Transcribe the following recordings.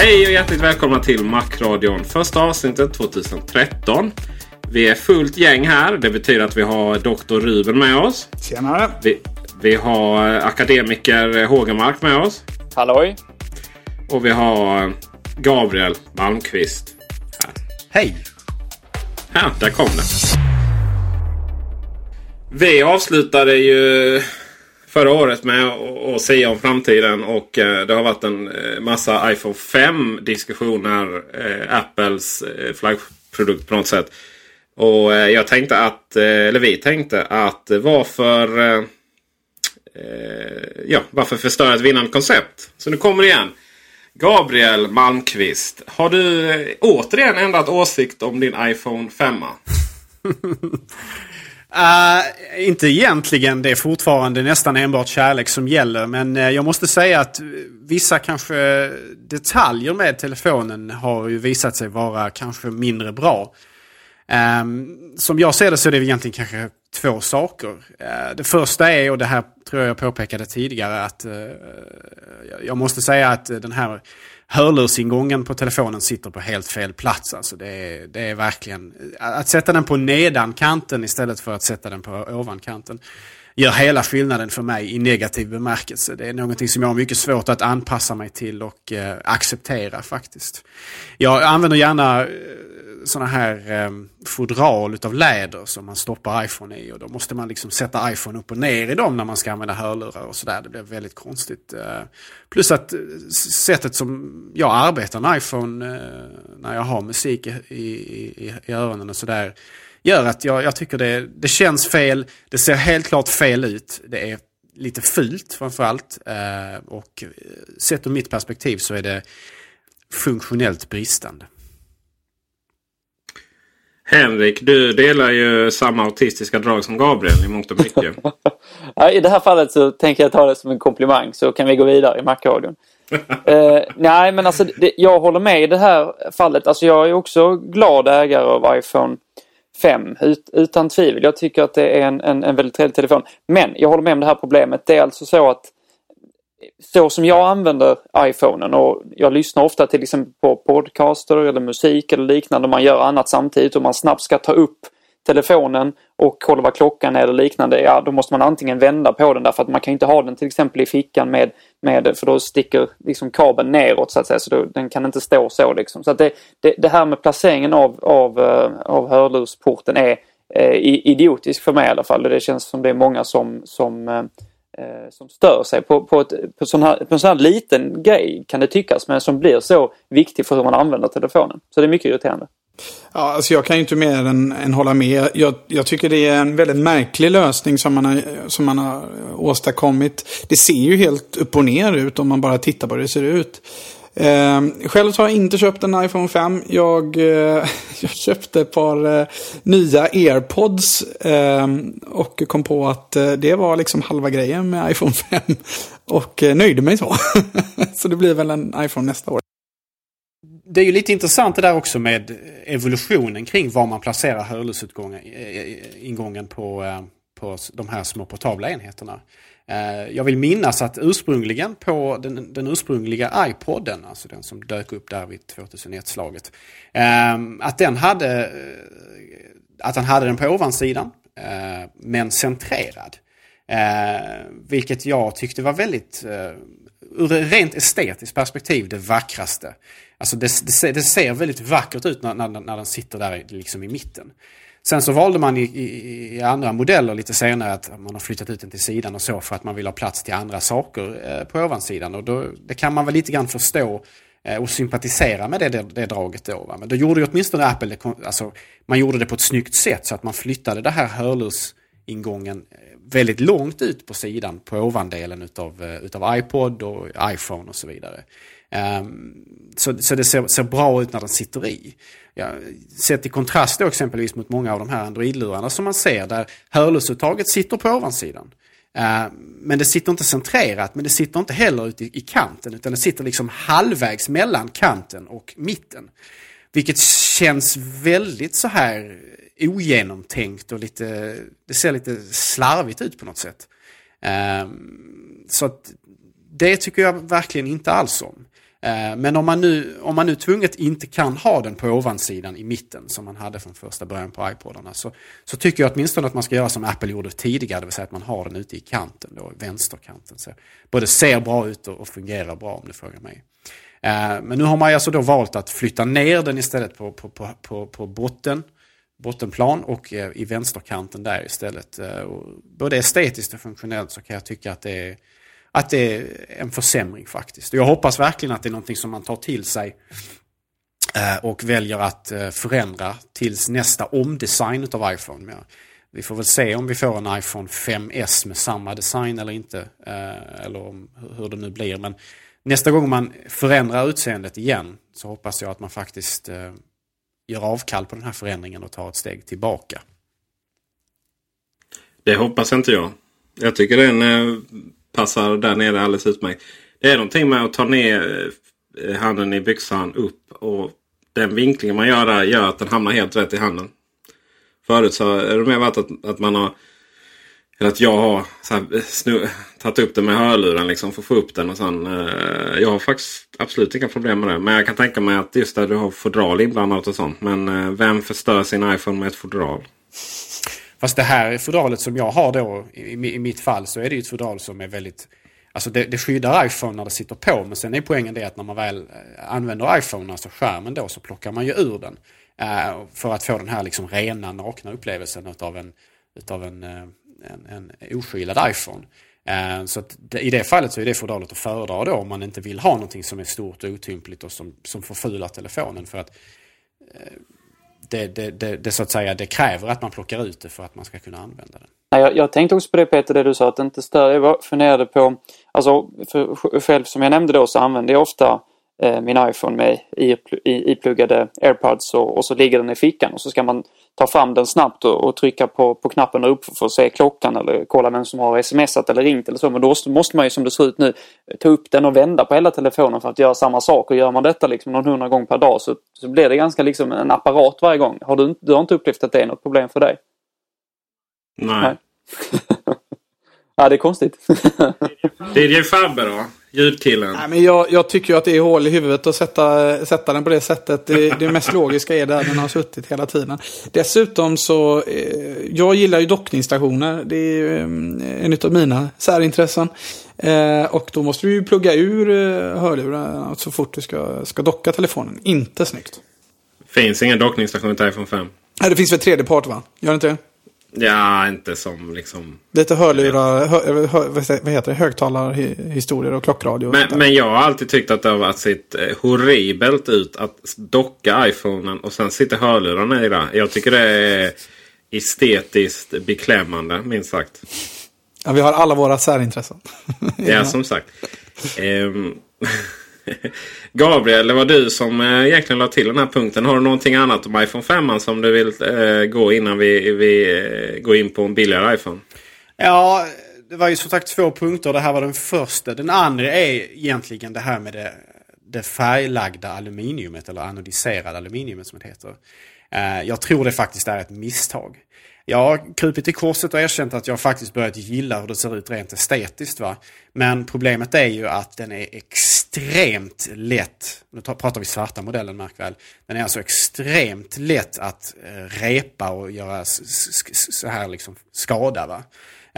Hej och hjärtligt välkomna till Macradion. Första avsnittet 2013. Vi är fullt gäng här. Det betyder att vi har Dr. Ruben med oss. Tjenare! Vi, vi har akademiker Hågemark med oss. Halloj! Och vi har Gabriel Malmqvist. Här. Hej! Ja, där kom det. Vi avslutade ju förra året med att säga om framtiden. Och eh, det har varit en eh, massa iPhone 5 diskussioner. Eh, Apples flaggprodukt på något sätt. Och jag tänkte att, eller vi tänkte att varför ja, varför förstöra ett vinnande koncept? Så nu kommer det igen. Gabriel Malmqvist. Har du återigen ändrat åsikt om din iPhone 5? Uh, inte egentligen. Det är fortfarande nästan enbart kärlek som gäller. Men uh, jag måste säga att vissa kanske detaljer med telefonen har ju visat sig vara kanske mindre bra. Um, som jag ser det så är det egentligen kanske två saker. Uh, det första är, och det här tror jag jag påpekade tidigare, att jag måste säga att den här hörlursingången på telefonen sitter på helt fel plats. Alltså det, är, det är verkligen... Att sätta den på nedankanten istället för att sätta den på ovankanten gör hela skillnaden för mig i negativ bemärkelse. Det är någonting som jag har mycket svårt att anpassa mig till och eh, acceptera faktiskt. Jag använder gärna eh, sådana här eh, fodral utav läder som man stoppar iPhone i. Och då måste man liksom sätta iPhone upp och ner i dem när man ska använda hörlurar och sådär. Det blir väldigt konstigt. Eh, plus att eh, sättet som jag arbetar med iPhone eh, när jag har musik i, i, i, i öronen och sådär. Gör att jag, jag tycker det, det känns fel. Det ser helt klart fel ut. Det är lite fult framförallt. Eh, och eh, sett ur mitt perspektiv så är det funktionellt bristande. Henrik, du delar ju samma autistiska drag som Gabriel i mångt och mycket. I det här fallet så tänker jag ta det som en komplimang så kan vi gå vidare i Macradion. eh, nej men alltså det, jag håller med i det här fallet. Alltså jag är också glad ägare av iPhone 5 ut, utan tvivel. Jag tycker att det är en, en, en väldigt trevlig telefon. Men jag håller med om det här problemet. Det är alltså så att så som jag använder iPhonen och jag lyssnar ofta till exempel på podcaster eller musik eller liknande. Man gör annat samtidigt och man snabbt ska ta upp telefonen och kolla vad klockan är eller liknande. Ja, då måste man antingen vända på den därför att man kan inte ha den till exempel i fickan med, med för då sticker liksom kabeln neråt så att säga. Så då, den kan inte stå så liksom. Så att det, det, det här med placeringen av, av, eh, av hörlursporten är eh, idiotisk för mig i alla fall. Det känns som det är många som, som eh, eh, som stör sig på, på, ett, på, sån här, på en sån här liten grej kan det tyckas men som blir så viktig för hur man använder telefonen. Så det är mycket irriterande. Ja, alltså jag kan ju inte mer än, än hålla med. Jag, jag, tycker det är en väldigt märklig lösning som man, har, som man har åstadkommit. Det ser ju helt upp och ner ut om man bara tittar på hur det ser ut. Eh, själv så har jag inte köpt en iPhone 5. Jag, eh, jag köpte ett par eh, nya AirPods ehm, och kom på att eh, det var liksom halva grejen med iPhone 5. Och eh, nöjde mig så. så det blir väl en iPhone nästa år. Det är ju lite intressant det där också med evolutionen kring var man placerar hörlursingången eh, eh, på, eh, på de här små portabla enheterna. Jag vill minnas att ursprungligen på den, den ursprungliga iPoden, alltså den som dök upp där vid 2001-slaget, ehm, att den hade att han hade den på ovansidan, men centrerad. Vilket jag tyckte var väldigt, ur ett rent estetiskt perspektiv, det vackraste. Alltså det, det, det ser väldigt vackert ut när, när, när den sitter där liksom i mitten. Sen så valde man i, i, i, andra modeller lite senare att man har flyttat ut den till sidan och så för att man vill ha plats till andra saker eh, på ovansidan. Och då, det kan man väl lite grann förstå eh, och sympatisera med det, det, det draget då. Va? Men då gjorde ju åtminstone Apple det, alltså, man gjorde det på ett snyggt sätt så att man flyttade det här hörlurs ingången eh, väldigt långt ut på sidan på ovandelen utav, eh, utav iPod och iPhone och så vidare. Um, så, så det ser, ser, bra ut när den sitter i ja, sett i kontrast då exempelvis mot många av de här Android-lurarna som man ser där hörlursuttaget sitter på ovansidan. Uh, men det sitter inte centrerat, men det sitter inte heller ute i, i, kanten, utan det sitter liksom halvvägs mellan kanten och mitten. Vilket känns väldigt så här ogenomtänkt och lite, det ser lite slarvigt ut på något sätt. Ehm, så att det tycker jag verkligen inte alls om. Eh, men om man, nu, om man nu tvunget inte kan ha den på ovansidan i mitten som man hade från första början på iPodarna så, så tycker jag åtminstone att man ska göra som Apple gjorde tidigare, det vill säga att man har den ute i kanten, då, vänsterkanten. Så både ser bra ut och, och fungerar bra om du frågar mig. Eh, men nu har man alltså då valt att flytta ner den istället på, på, på, på, på botten, bottenplan och eh, i vänsterkanten där istället. Eh, och både estetiskt och funktionellt så kan jag tycka att det är att det är en försämring faktiskt. Jag hoppas verkligen att det är någonting som man tar till sig eh, och väljer att förändra tills nästa omdesign av iPhone. Vi får väl se om vi får en iPhone 5S med samma design eller inte. Eller hur det nu blir. Men nästa gång man förändrar utseendet igen så hoppas jag att man faktiskt gör avkall på den här förändringen och tar ett steg tillbaka. Det hoppas inte jag. Jag tycker den eh, passar där nere alldeles utmärkt. Det är någonting med att ta ner eh, handen i byxan upp. Och den vinklingen man gör där gör att den hamnar helt rätt i handen. Förut så är det mer varit att, att man har att jag har så här, eh, snu, tagit upp den med hörluren liksom för att få upp den. och sen, eh, Jag har faktiskt absolut inga problem med det. Men jag kan tänka mig att just där du har fodral inblandat och sånt. Men eh, vem förstör sin iPhone med ett fodral? Fast det här fodralet som jag har då, i, i mitt fall, så är det ju ett fodral som är väldigt... Alltså det, det skyddar iPhone när det sitter på, men sen är poängen det att när man väl eh, använder iPhone, alltså skärmen då, så plockar man ju ur den. Eh, för att få den här liksom rena, nakna upplevelsen utav en, utav en, eh, en, en oskylad iPhone. Eh, så att i det fallet så är det fodralet att föredra då om man inte vill ha någonting som är stort och otympligt och som, som förfular telefonen. För att eh, det, det, det, det, så att säga, det kräver att man plockar ut det för att man ska kunna använda den. Jag, jag tänkte också på det Peter, det du sa att det inte stör. Jag funderade på, alltså för, själv som jag nämnde då så använder jag ofta eh, min iPhone med ipluggade airpods och, och, så ligger den i fickan och så ska man ta fram den snabbt och, och trycka på, på knappen upp för att se klockan eller kolla vem som har smsat eller ringt eller så. Men då måste man ju som det ser ut nu ta upp den och vända på hela telefonen för att göra samma sak. Och gör man detta liksom någon hundra gånger per dag så, så blir det ganska liksom en apparat varje gång. Har du, du har inte upplevt att det är något problem för dig? Nej. Nej. ja, det är konstigt. DJ Fabbe då? Ljudkillen. Nej, men jag, jag tycker ju att det är hål i huvudet att sätta, sätta den på det sättet. Det, det mest logiska är där den har suttit hela tiden. Dessutom så, eh, jag gillar ju dockningsstationer. Det är eh, en av mina särintressen. Eh, och då måste du ju plugga ur eh, hörlurarna så fort du ska, ska docka telefonen. Inte snyggt. Finns ingen dockningsstation till iPhone 5? Nej, det finns väl tredje part va? Gör det inte det? Ja, inte som liksom... Lite hörlurar, hör, hör, vad heter det, högtalarhistorier och klockradio. Men, men, jag har alltid tyckt att det har sett eh, horribelt ut att docka iPhonen och sen sitter hörlurarna i det. Jag tycker det är estetiskt beklämmande, minst sagt. Ja, vi har alla våra särintressen. ja, som sagt. Um, Gabriel, det var du som eh, egentligen la till den här punkten. Har du någonting annat om iPhone 5 som du vill eh, gå innan vi, vi eh, går in på en billigare iPhone? Ja, det var ju som sagt två punkter. Det här var den första. Den andra är egentligen det här med det, det färglagda aluminiumet eller anodiserade aluminiumet som det heter. Eh, jag tror det faktiskt är ett misstag. Jag har krupit till korset och erkänt att jag faktiskt börjat gilla hur det ser ut rent estetiskt. Va? Men problemet är ju att den är extremt lätt, nu pratar vi svarta modellen märk väl. Den är alltså extremt lätt att eh, repa och göra så här liksom skada. Va?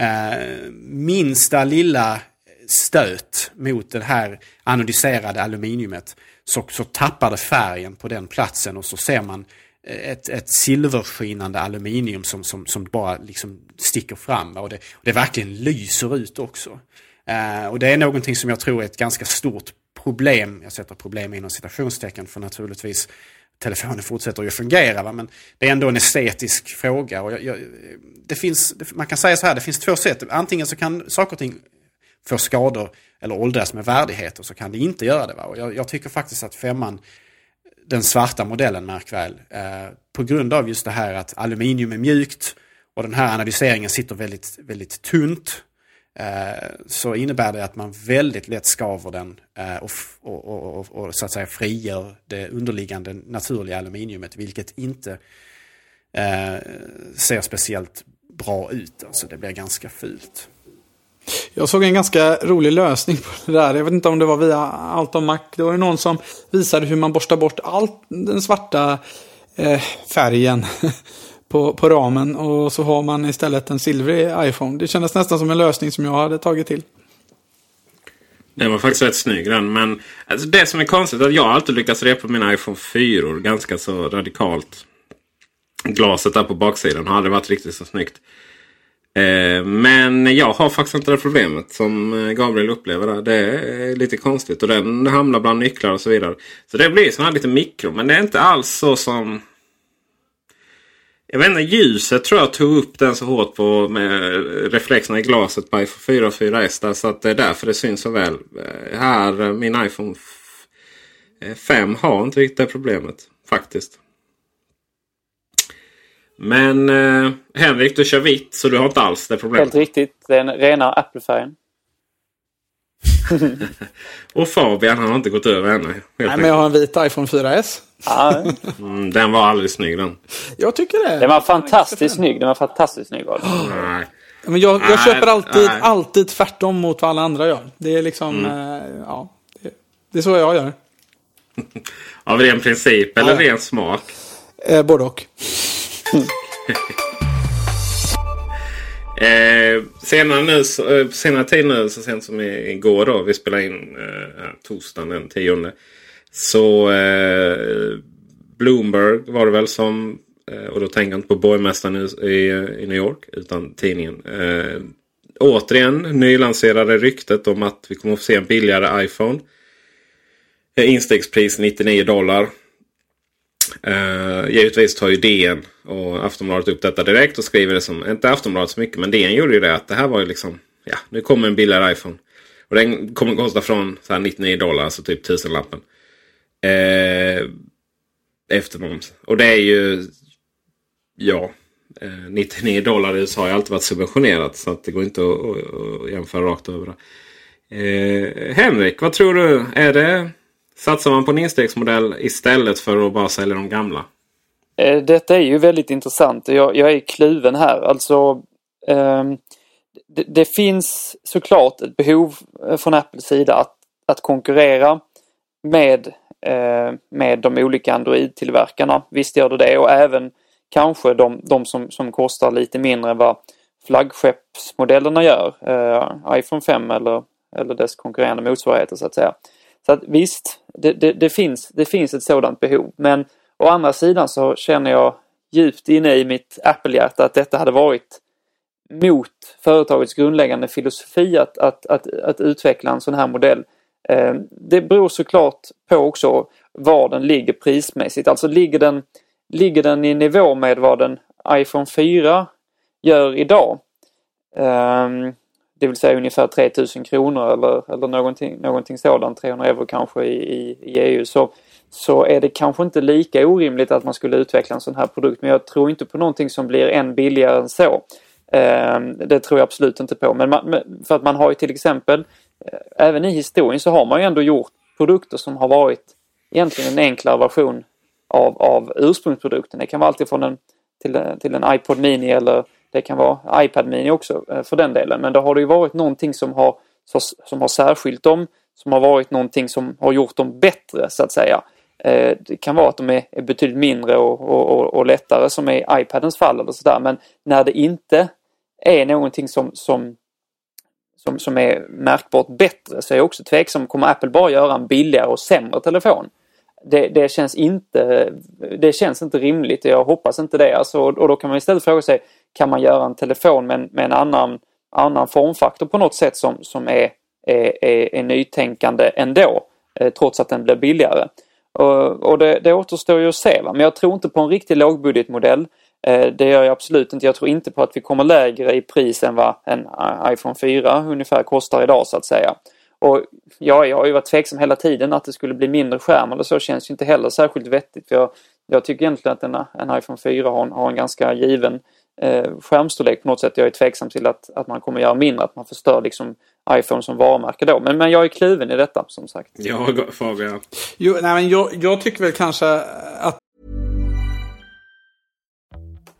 Eh, minsta lilla stöt mot det här anodiserade aluminiumet så, så tappar det färgen på den platsen och så ser man ett, ett silverskinande aluminium som, som, som bara liksom sticker fram. Och det, och det verkligen lyser ut också. Uh, och det är någonting som jag tror är ett ganska stort problem. Jag sätter problem inom citationstecken för naturligtvis telefonen fortsätter ju fungera. Va? Men det är ändå en estetisk fråga. Och jag, jag, det finns, man kan säga så här, det finns två sätt. Antingen så kan saker och ting få skador eller åldras med värdighet och så kan det inte göra det. Va? Och jag, jag tycker faktiskt att femman den svarta modellen, märk väl. Eh, på grund av just det här att aluminium är mjukt och den här analyseringen sitter väldigt, väldigt tunt. Eh, så innebär det att man väldigt lätt skaver den eh, och, och, och, och, så att säga frigör det underliggande naturliga aluminiumet, vilket inte eh, ser speciellt bra ut. Alltså det blir ganska fult. Jag såg en ganska rolig lösning på det där. Jag vet inte om det var via Allt om Mac. Det var ju någon som visade hur man borstar bort all den svarta eh, färgen på, på ramen. Och så har man istället en silvrig iPhone. Det kändes nästan som en lösning som jag hade tagit till. Den var faktiskt rätt snygg den. Men alltså, det som är konstigt är att jag alltid lyckats repa mina iPhone 4 ganska så radikalt. Glaset där på baksidan har aldrig varit riktigt så snyggt. Eh, men jag har faktiskt inte det problemet som eh, Gabriel upplever där. Det är lite konstigt och den hamnar bland nycklar och så vidare. Så det blir sån här lite mikro. Men det är inte alls så som... Jag vet inte, ljuset tror jag tog upp den så hårt på med reflexerna i glaset på iPhone 4 och 4S. Där, så att det är därför det syns så väl. Eh, här, eh, min iPhone 5 har inte riktigt det problemet faktiskt. Men eh, Henrik, du kör vitt så du har inte alls det problemet. Helt riktigt. Det är rena Apple-färgen. och Fabian han har inte gått över ännu. Nej, men jag har en vit iPhone 4S. mm, den var aldrig snygg den. Jag tycker det. Den var fantastiskt snygg. Den var fantastiskt snygg. Nej. Men jag, jag köper alltid, alltid tvärtom mot vad alla andra gör. Det är liksom, mm. eh, ja. Det, det, är så jag gör. Av ren princip eller ja, ren smak? Eh, både och. eh, senare, nu, eh, senare tid nu, så sent som igår då, vi spelade in eh, torsdagen den 10. Så eh, Bloomberg var det väl som, eh, och då tänker jag inte på borgmästaren i, i, i, New York utan tidningen. Eh, återigen nylanserade ryktet om att vi kommer att få se en billigare iPhone. Eh, instegspris 99 dollar. Uh, givetvis tar ju DN och Aftonbladet upp detta direkt och skriver det som, inte Aftonbladet så mycket, men DN gjorde ju det att det här var ju liksom, ja, nu kommer en billigare iPhone. Och den kommer kosta från så 99 dollar, alltså typ tusenlappen. Eh, uh, efter moms. Och det är ju, ja, eh, uh, 99 dollar i USA har ju alltid varit subventionerat. Så att det går inte att, att, att jämföra rakt över. Uh, Henrik, vad tror du? Är det Satsar man på en instegsmodell istället för att bara sälja de gamla? Eh, detta är ju väldigt intressant. Jag, jag är kluven här. Alltså, eh, det, det, finns såklart ett behov eh, från Apples sida att, att konkurrera med, eh, med de olika Android-tillverkarna. Visst gör det det och även kanske de, de som, som kostar lite mindre än vad flaggskeppsmodellerna gör. Eh, iPhone 5 eller, eller dess konkurrerande motsvarigheter så att säga. Så att visst, det, det, det, finns, det finns ett sådant behov. Men å andra sidan så känner jag djupt inne i mitt Apple-hjärta att detta hade varit mot företagets grundläggande filosofi att, att, att, att utveckla en sån här modell. Eh, det beror såklart på också var den ligger prismässigt. Alltså ligger den, ligger den i nivå med vad en iPhone 4 gör idag. Ehm, det vill säga ungefär 3000 kronor eller, eller någonting, någonting sådant, 300 euro kanske i, i, i EU, så, så är det kanske inte lika orimligt att man skulle utveckla en sån här produkt. Men jag tror inte på någonting som blir än billigare än så. Ehm, det tror jag absolut inte på. Men man, för att man har ju till exempel, eh, även i historien så har man ju ändå gjort produkter som har varit egentligen en enklare version av, av ursprungsprodukten. Det kan vara alltifrån en, till, till en iPod Mini eller det kan vara iPad Mini också eh, för den delen. Men då har det ju varit någonting som har, som har särskilt dem, som har varit någonting som har gjort dem bättre så att säga. Eh, det kan vara att de är betydligt mindre och, och, och lättare som i iPadens fall eller sådär. Men när det inte är någonting som, som, som, som är märkbart bättre så är jag också tveksam. Kommer Apple bara göra en billigare och sämre telefon? Det, det, känns inte, det känns inte rimligt och jag hoppas inte det. Alltså, och då kan man istället fråga sig, kan man göra en telefon med, med en annan, annan formfaktor på något sätt som, som är, är, är, är nytänkande ändå, eh, trots att den blir billigare? Och, och det, det återstår ju att se. Va? Men jag tror inte på en riktig lågbudgetmodell. Eh, det gör jag absolut inte. Jag tror inte på att vi kommer lägre i pris än vad en eh, iPhone 4 ungefär kostar idag så att säga. Och ja, jag har ju varit tveksam hela tiden att det skulle bli mindre skärm eller så känns ju inte heller särskilt vettigt. För jag, jag tycker egentligen att en, en iPhone 4 har en, har en ganska given eh, skärmstorlek på något sätt. Jag är tveksam till att, att man kommer göra mindre, att man förstör liksom iPhone som varumärke då. Men, men jag är kluven i detta som sagt. Ja, Fabian. Jo, nej, men jag, jag tycker väl kanske att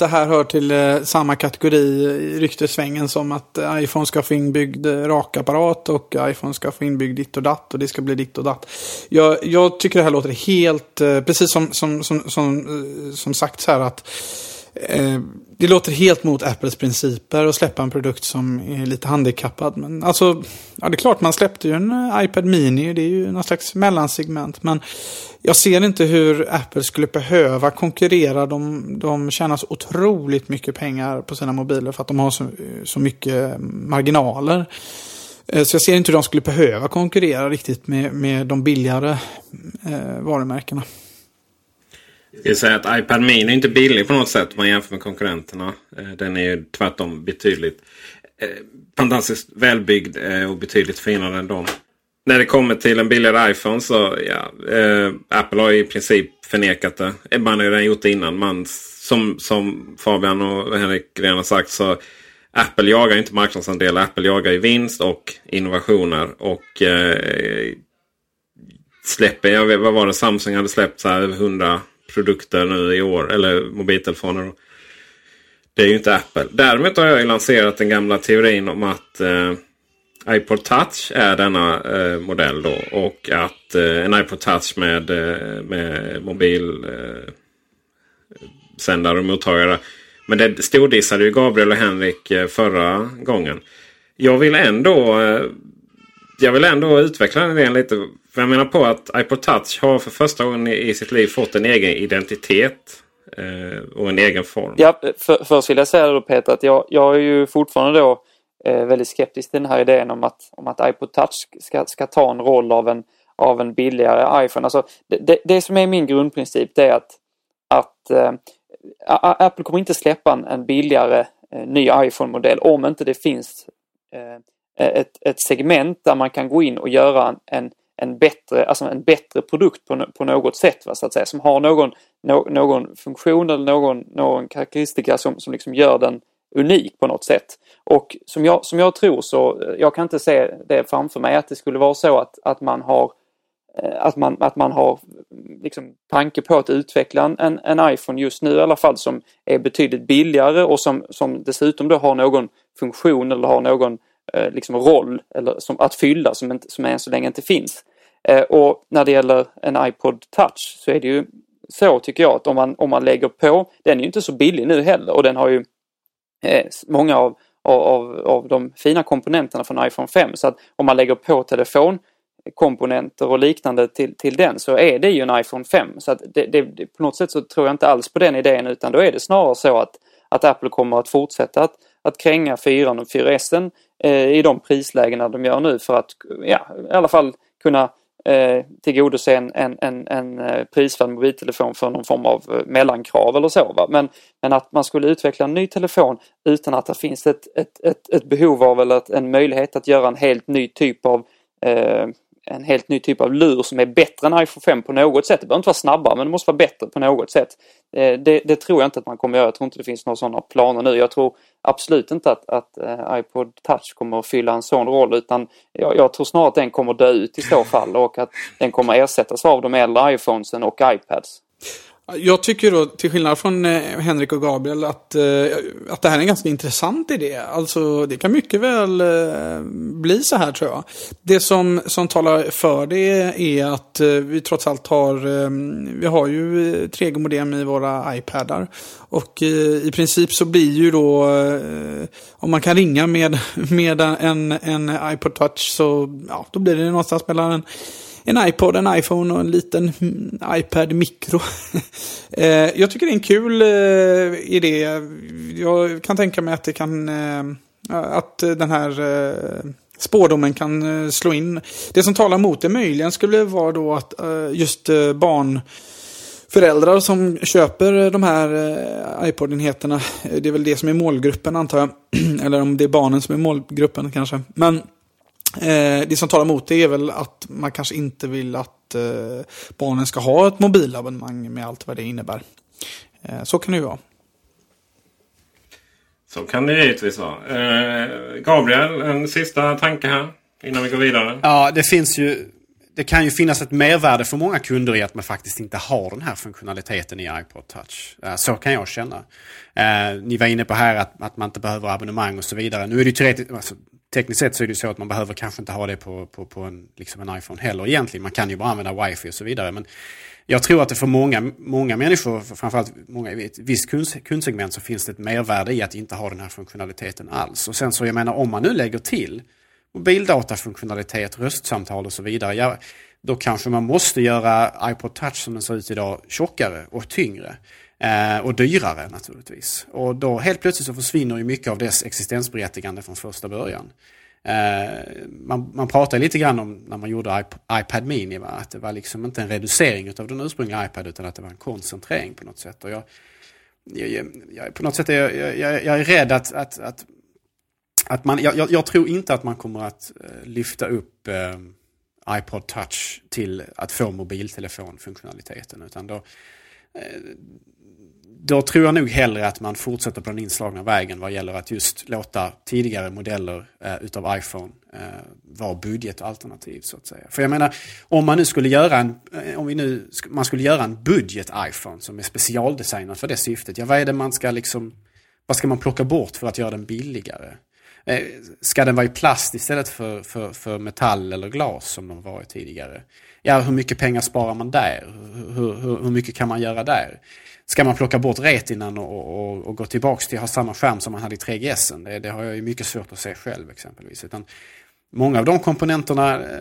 Det här hör till eh, samma kategori i ryktesvängen som att eh, iPhone ska få inbyggd eh, rakapparat och iPhone ska få inbyggd ditt och datt och det ska bli ditt och datt. Jag, jag tycker det här låter helt, eh, precis som, som, som, som, eh, som som sagts här att eh, det låter helt mot Apples principer att släppa en produkt som är lite handikappad. Men alltså, ja det är klart man släppte ju en eh, iPad Mini, det är ju någon slags mellansegment. Men jag ser inte hur Apple skulle behöva konkurrera. De, de tjänar så otroligt mycket pengar på sina mobiler för att de har så, eh, så mycket marginaler. Eh, så jag ser inte hur de skulle behöva konkurrera riktigt med, med de billigare eh, varumärkena. Jag ska säga att iPad Mini är inte billig på något sätt om man jämför med konkurrenterna. Eh, den är ju tvärtom betydligt eh, fantastiskt välbyggd eh, och betydligt finare än dem. När det kommer till en billigare iPhone så ja, eh, Apple har i princip förnekat det. Man har ju redan gjort det innan. Man, som, som Fabian och Henrik redan har sagt så Apple jagar inte marknadsandelar. Apple jagar ju vinst och innovationer. Och eh, släpper, jag vet, vad var det, Samsung hade släppt så här över 100 produkter nu i år. Eller mobiltelefoner. Det är ju inte Apple. Däremot har jag ju lanserat den gamla teorin om att eh, iPod Touch är denna eh, modell då. Och att eh, en iPod Touch med, eh, med mobilsändare eh, och mottagare. Men det stordissade ju Gabriel och Henrik eh, förra gången. Jag vill ändå eh, jag vill ändå utveckla den idén lite. För jag menar på att iPod Touch har för första gången i sitt liv fått en egen identitet. Eh, och en egen form. Ja, för, först vill jag säga då Peter att jag, jag är ju fortfarande då eh, väldigt skeptisk till den här idén om att, om att iPod Touch ska, ska ta en roll av en, av en billigare iPhone. Alltså, det, det, det som är min grundprincip det är att, att eh, Apple kommer inte släppa en, en billigare eh, ny iPhone-modell om inte det finns eh, Eh, ett, ett segment där man kan gå in och göra en, en, bättre, alltså en bättre produkt på, på något sätt. Va, så att säga, som har någon, no, någon funktion eller någon, någon karaktäristika som, som liksom gör den unik på något sätt. Och som jag, som jag tror så, eh, jag kan inte se det framför mig att det skulle vara så att, att man har eh, att man, att man har mm, liksom tanke på att utveckla en, en iPhone just nu i alla fall som är betydligt billigare och som, som dessutom då har någon funktion eller har någon eh, liksom roll eller som, att fylla som, inte, som än så länge inte finns. Eh, och när det gäller en iPod Touch så är det ju så tycker jag att om man, om man lägger på, den är ju inte så billig nu heller och den har ju eh, många av, av, av de fina komponenterna från iPhone 5. Så att om man lägger på telefonkomponenter och liknande till, till den så är det ju en iPhone 5. Så att det, det, på något sätt så tror jag inte alls på den idén utan då är det snarare så att, att Apple kommer att fortsätta att, att kränga 4 och 4S Eh, i de prislägena de gör nu för att ja, i alla fall kunna eh, tillgodose en, en, en, en eh, prisvärd mobiltelefon för någon form av eh, mellankrav eller så. Va? Men, men att man skulle utveckla en ny telefon utan att det finns ett, ett, ett, ett behov av eller en möjlighet att göra en helt ny typ av eh, en helt ny typ av lur som är bättre än iPhone 5 på något sätt. Det behöver inte vara snabbare men det måste vara bättre på något sätt. Eh, det, det, tror jag inte att man kommer göra. Jag tror inte det finns några sådana planer nu. Jag tror absolut inte att, att eh, iPod Touch kommer att fylla en sån roll utan jag, jag, tror snarare att den kommer dö ut i så fall och att den kommer ersättas av de äldre iPhonesen och iPads. Jag tycker då, till skillnad från eh, Henrik och Gabriel, att, eh, att det här är en ganska intressant idé. Alltså, det kan mycket väl eh, bli så här tror jag. Det som, som talar för det är att vi trots allt har, vi har ju 3G-modem i våra iPadar. Och i princip så blir ju då, om man kan ringa med, med en, en iPod touch så, ja, då blir det någonstans mellan en en iPod, en iPhone och en liten mm, iPad Micro. Eh, jag tycker det är en kul eh, idé. Jag kan tänka mig att det kan, eh, att den här spårdomen kan slå in. Det som talar mot det möjligen skulle vara då att just barn föräldrar som köper de här iPod-enheterna, det är väl det som är målgruppen antar jag. Eller om det är barnen som är målgruppen kanske. Men Eh, det som talar emot det är väl att man kanske inte vill att eh, barnen ska ha ett mobilabonnemang med allt vad det innebär. Eh, så kan det ju vara. Så kan det givetvis vara. Eh, Gabriel, en sista tanke här innan vi går vidare. Ja, det finns ju det kan ju finnas ett mervärde för många kunder i att man faktiskt inte har den här funktionaliteten i iPod Touch. Eh, så kan jag känna. Eh, ni var inne på här att, att man inte behöver abonnemang och så vidare. Nu är det ju teoretiskt, alltså, tekniskt sett så är det så att man behöver kanske inte ha det på, på, på en, liksom en iPhone heller egentligen. Man kan ju bara använda wifi och så vidare. Men jag tror att det för många, många människor, framförallt många, i ett visst kund, kundsegment så finns det ett mervärde i att inte ha den här funktionaliteten alls. Och sen så jag menar om man nu lägger till mobildatafunktionalitet, röstsamtal och så vidare. Ja, då kanske man måste göra iPod Touch som den ser ut idag tjockare och tyngre. Eh, och dyrare naturligtvis. Och då helt plötsligt så försvinner ju mycket av dess existensberättigande från första början. Eh, man, man pratar lite grann om när man gjorde iP iPad Mini, va? att det var liksom inte en reducering av den ursprungliga iPad utan att det var en koncentrering på något sätt. Och jag, jag, jag, på något sätt är jag, jag, jag är rädd att, att, att, att man, jag, jag, tror inte att man kommer att eh, lyfta upp eh, iPod Touch till att få mobiltelefonfunktionaliteten. Utan då, då tror jag nog hellre att man fortsätter på den inslagna vägen vad gäller att just låta tidigare modeller eh, utav iPhone eh, vara budgetalternativ så att säga. För jag menar, om man nu skulle göra en, eh, om vi nu, man skulle göra en budget-iPhone som är specialdesignad för det syftet. Ja, vad är det man ska liksom, vad ska man plocka bort för att göra den billigare? Eh, ska den vara i plast istället för, för, för metall eller glas som de varit tidigare? Ja, hur mycket pengar sparar man där? Hur, hur, hur mycket kan man göra där? Ska man plocka bort retinan och, och, och gå tillbaks till att ha samma skärm som man hade i 3GS? Det, det har jag ju mycket svårt att se själv exempelvis. Utan många av de komponenterna eh,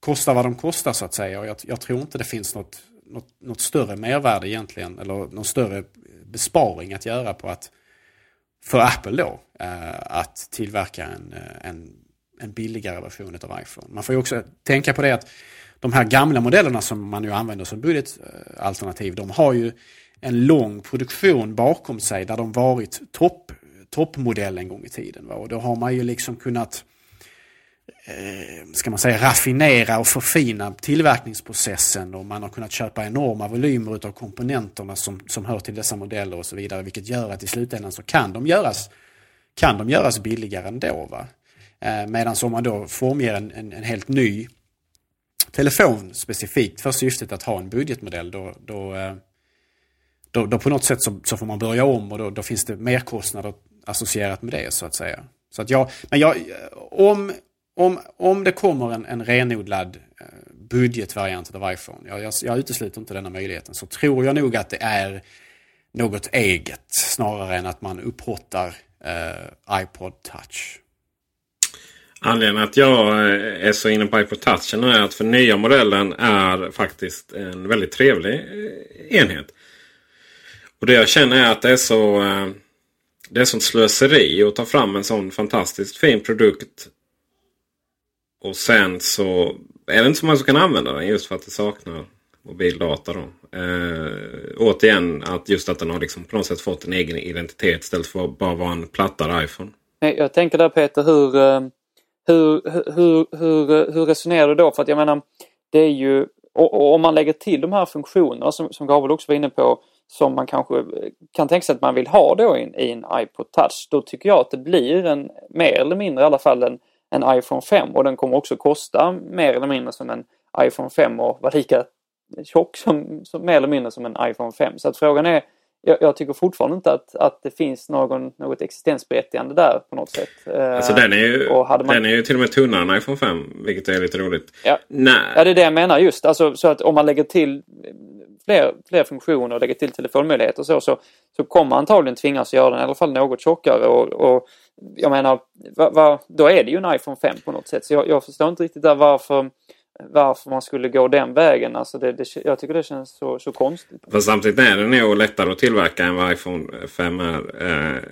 kostar vad de kostar så att säga. Och jag, jag tror inte det finns något, något, något, större mervärde egentligen, eller någon större besparing att göra på att för Apple då eh, att tillverka en, eh, en, en billigare version av iPhone. Man får ju också tänka på det att de här gamla modellerna som man ju använder som budgetalternativ, de har ju en lång produktion bakom sig där de varit topp, toppmodell en gång i tiden. Va? Och då har man ju liksom kunnat eh, ska man säga, raffinera och förfina tillverkningsprocessen och man har kunnat köpa enorma volymer av komponenterna som, som hör till dessa modeller och så vidare. Vilket gör att i slutändan så kan de göras, kan de göras billigare ändå. Va? Eh, medan om man då formger en, en, en, helt ny telefon specifikt för syftet att ha en budgetmodell då, då, eh, då, då på något sätt så, så, får man börja om och då, då finns det merkostnader associerat med det så att säga. Så att jag, men jag, om, om, om det kommer en, en renodlad eh, budgetvariant av iPhone, jag, jag, jag utesluter inte denna möjligheten, så tror jag nog att det är något eget snarare än att man upphottar eh, iPod Touch. Anledningen att jag eh, är så inne på iPod Touch är att för nya modellen är faktiskt en väldigt trevlig eh, enhet. Och det jag känner är att det är så eh, det är sånt slöseri att ta fram en sån fantastiskt fin produkt och sen så är det inte så många som kan använda den just för att det saknar mobildata. Då. Eh, återigen att just att den har liksom på något sätt fått en egen identitet istället för att bara vara en plattare iPhone. Jag tänker där Peter, hur, eh, hur, hur, hur, hur resonerar du då? För att jag menar, det är ju, och, om man lägger till de här funktionerna som, som Gabriel också var inne på, som man kanske kan tänka sig att man vill ha då i, i en iPod Touch, då tycker jag att det blir en, mer eller mindre i alla fall en en iPhone 5 och den kommer också kosta mer eller mindre som en iPhone 5 och vara lika tjock som, som mer eller mindre som en iPhone 5. Så att frågan är, jag, jag, tycker fortfarande inte att, att det finns någon, något existensberättigande där på något sätt. Alltså den är ju, man... den är ju till och med tunnare än iPhone 5 vilket är lite roligt. Ja. Nej. ja, det är det jag menar just. Alltså, så att om man lägger till fler, fler funktioner och lägger till telefonmöjligheter och så, så, så kommer man antagligen tvingas göra den i alla fall något tjockare och, och jag menar, va, va, då är det ju en iPhone 5 på något sätt. Så jag, jag förstår inte riktigt där varför, varför man skulle gå den vägen. Alltså det, det, jag tycker det känns så, så konstigt. Fast samtidigt är den nog lättare att tillverka än vad iPhone 5 är. Eh,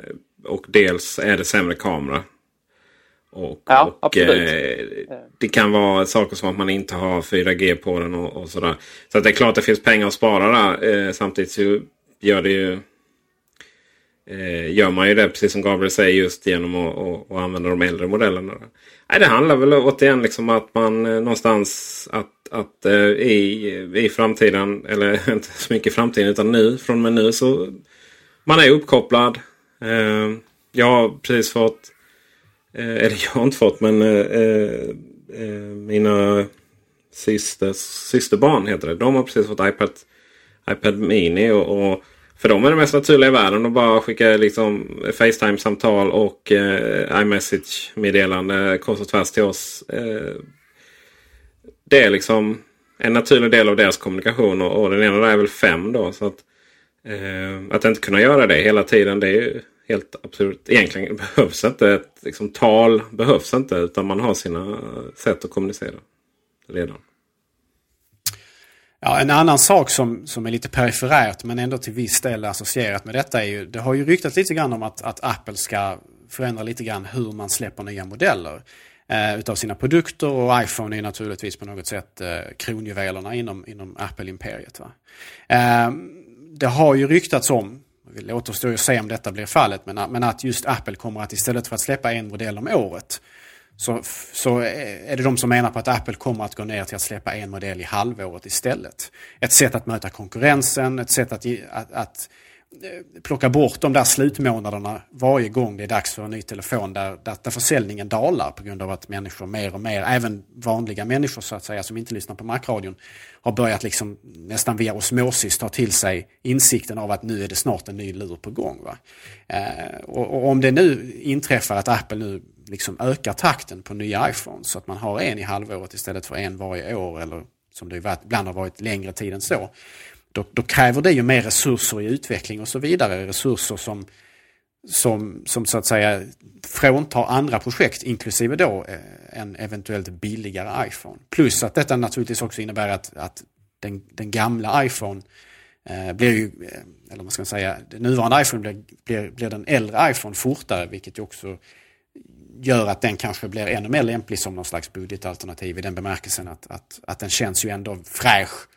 och dels är det sämre kamera. Och, ja, och eh, det kan vara saker som att man inte har 4G på den och, och sådär. Så det är klart att det finns pengar att spara där. Eh, samtidigt så gör det ju eh, gör man ju det precis som Gabriel säger just genom att, att, att använda de äldre modellerna. Nej, det handlar väl återigen liksom att man eh, någonstans att, att eh, i, i framtiden, eller inte så mycket i framtiden utan nu, från och med nu så man är uppkopplad. Eh, jag har precis fått, eh, eller jag har inte fått men eh, eh, eh mina systers, systerbarn heter det. De har precis fått iPad, iPad Mini och, och för dem är det mest naturliga i världen att bara skicka liksom Facetime-samtal och eh, iMessage-meddelande kors och tvärs till oss. Eh, det är liksom en naturlig del av deras kommunikation och, och den ena där är väl fem då. Så att, eh, att inte kunna göra det hela tiden det är ju helt absurt. Egentligen behövs inte ett liksom, tal behövs inte utan man har sina sätt att kommunicera redan. Ja, en annan sak som, som är lite periferärt men ändå till viss del associerat med detta är ju, det har ju ryktats lite grann om att, att Apple ska förändra lite grann hur man släpper nya modeller eh, utav sina produkter och iPhone är naturligtvis på något sätt eh, kronjuvelerna inom, inom Apple-imperiet. Eh, det har ju ryktats om, det återstår ju att se om detta blir fallet, men, men att just Apple kommer att istället för att släppa en modell om året så, så är det de som menar på att Apple kommer att gå ner till att släppa en modell i halvåret istället. Ett sätt att möta konkurrensen, ett sätt att, att, att eh, plocka bort de där slutmånaderna varje gång det är dags för en ny telefon där, där, där försäljningen dalar på grund av att människor mer och mer, även vanliga människor så att säga som inte lyssnar på Macradion, har börjat liksom nästan via osmosis ta till sig insikten av att nu är det snart en ny lur på gång. Va? Eh, och, och, om det nu inträffar att Apple nu liksom ökar takten på nya iPhones så att man har en i halvåret istället för en varje år eller som det ibland har varit längre tid än så då, då, kräver det ju mer resurser i utveckling och så vidare. Resurser som, som, som så att säga fråntar andra projekt, inklusive då eh, en eventuellt billigare iPhone. Plus att detta naturligtvis också innebär att, att den, den gamla iPhone eh, blir ju, eh, eller vad ska man säga, den nuvarande iPhone blir, blir, blir den äldre iPhone fortare, vilket ju också gör att den kanske blir ännu mer lämplig som någon slags budgetalternativ i den bemärkelsen att, att, att den känns ju ändå fräsch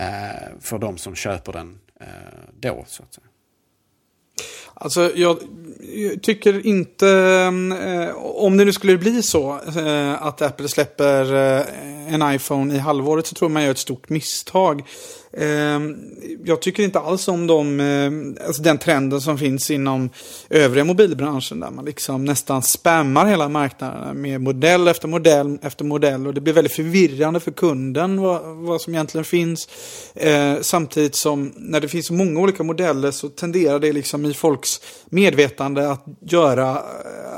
Eh, för de som köper den eh, då. Så att säga. Alltså jag tycker inte, eh, om det nu skulle bli så eh, att Apple släpper eh, en iPhone i halvåret så tror man gör ett stort misstag. Ehm, jag tycker inte alls om de, eh, alltså den trenden som finns inom övriga mobilbranschen där man liksom nästan spammar hela marknaden med modell efter modell efter modell och det blir väldigt förvirrande för kunden vad, vad som egentligen finns. Eh, samtidigt som när det finns så många olika modeller så tenderar det liksom i i folks medvetande att göra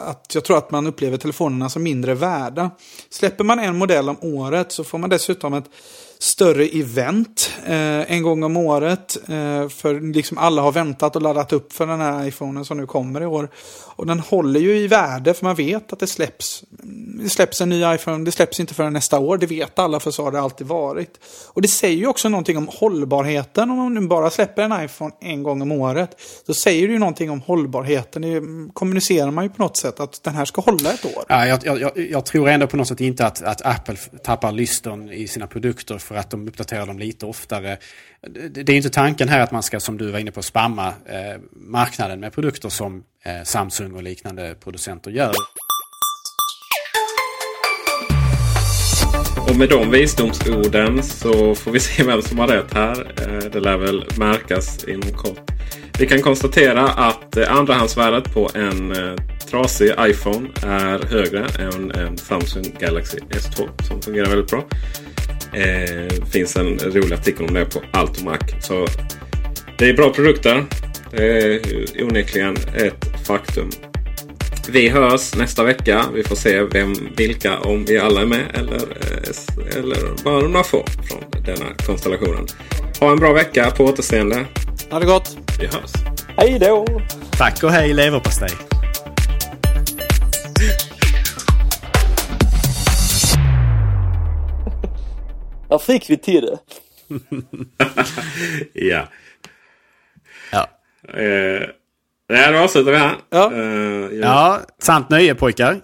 att jag tror att man upplever telefonerna som mindre värda. Släpper man en modell om året så får man dessutom ett större event eh, en gång om året. Eh, för liksom alla har väntat och laddat upp för den här iPhonen som nu kommer i år. Och den håller ju i värde för man vet att det släpps. Det släpps en ny iPhone, det släpps inte förrän nästa år. Det vet alla för så har det alltid varit. Och det säger ju också någonting om hållbarheten om man nu bara släpper en iPhone en gång om året. Då säger det ju någonting om hållbarheten. Det kommunicerar man ju på något sätt att den här ska hålla ett år. Ja, jag, jag, jag tror ändå på något sätt inte att, att Apple tappar lystern i sina produkter för att de uppdaterar dem lite oftare. Det är inte tanken här att man ska, som du var inne på, spamma eh, marknaden med produkter som eh, Samsung och liknande producenter gör. Och med de visdomsorden så får vi se vem som har rätt här. Eh, det lär väl märkas inom kort. Vi kan konstatera att andrahandsvärdet på en trasig iPhone är högre än en Samsung Galaxy S2 som fungerar väldigt bra. Det finns en rolig artikel om det på Altomac. Så det är bra produkter. Det är onekligen ett faktum. Vi hörs nästa vecka. Vi får se vem, vilka, om vi alla är med eller, eh, eller bara några få från denna konstellationen. Ha en bra vecka. På återseende. Ha det gott. Vi hörs. Hej då. Tack och hej leverpastej. Där fick vi till det. ja. Ja. Eh, Nej, då avslutar vi här. Ja. Uh, ja, sant nöje pojkar.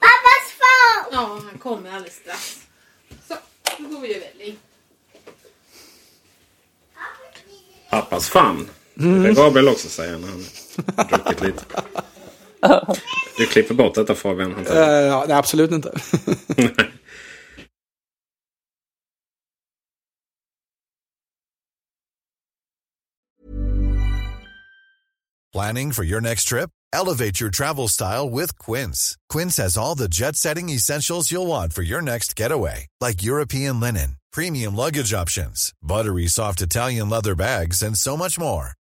Pappas far! Ja, han kommer alldeles strax. Så, då går vi över in. Pappas famn. Mm. Det Gabriel också säger när han druckit lite. Du klipper bort detta Fabian? Uh, ja, nej, absolut inte. Planning for your next trip? Elevate your travel style with Quince. Quince has all the jet setting essentials you'll want for your next getaway, like European linen, premium luggage options, buttery soft Italian leather bags, and so much more.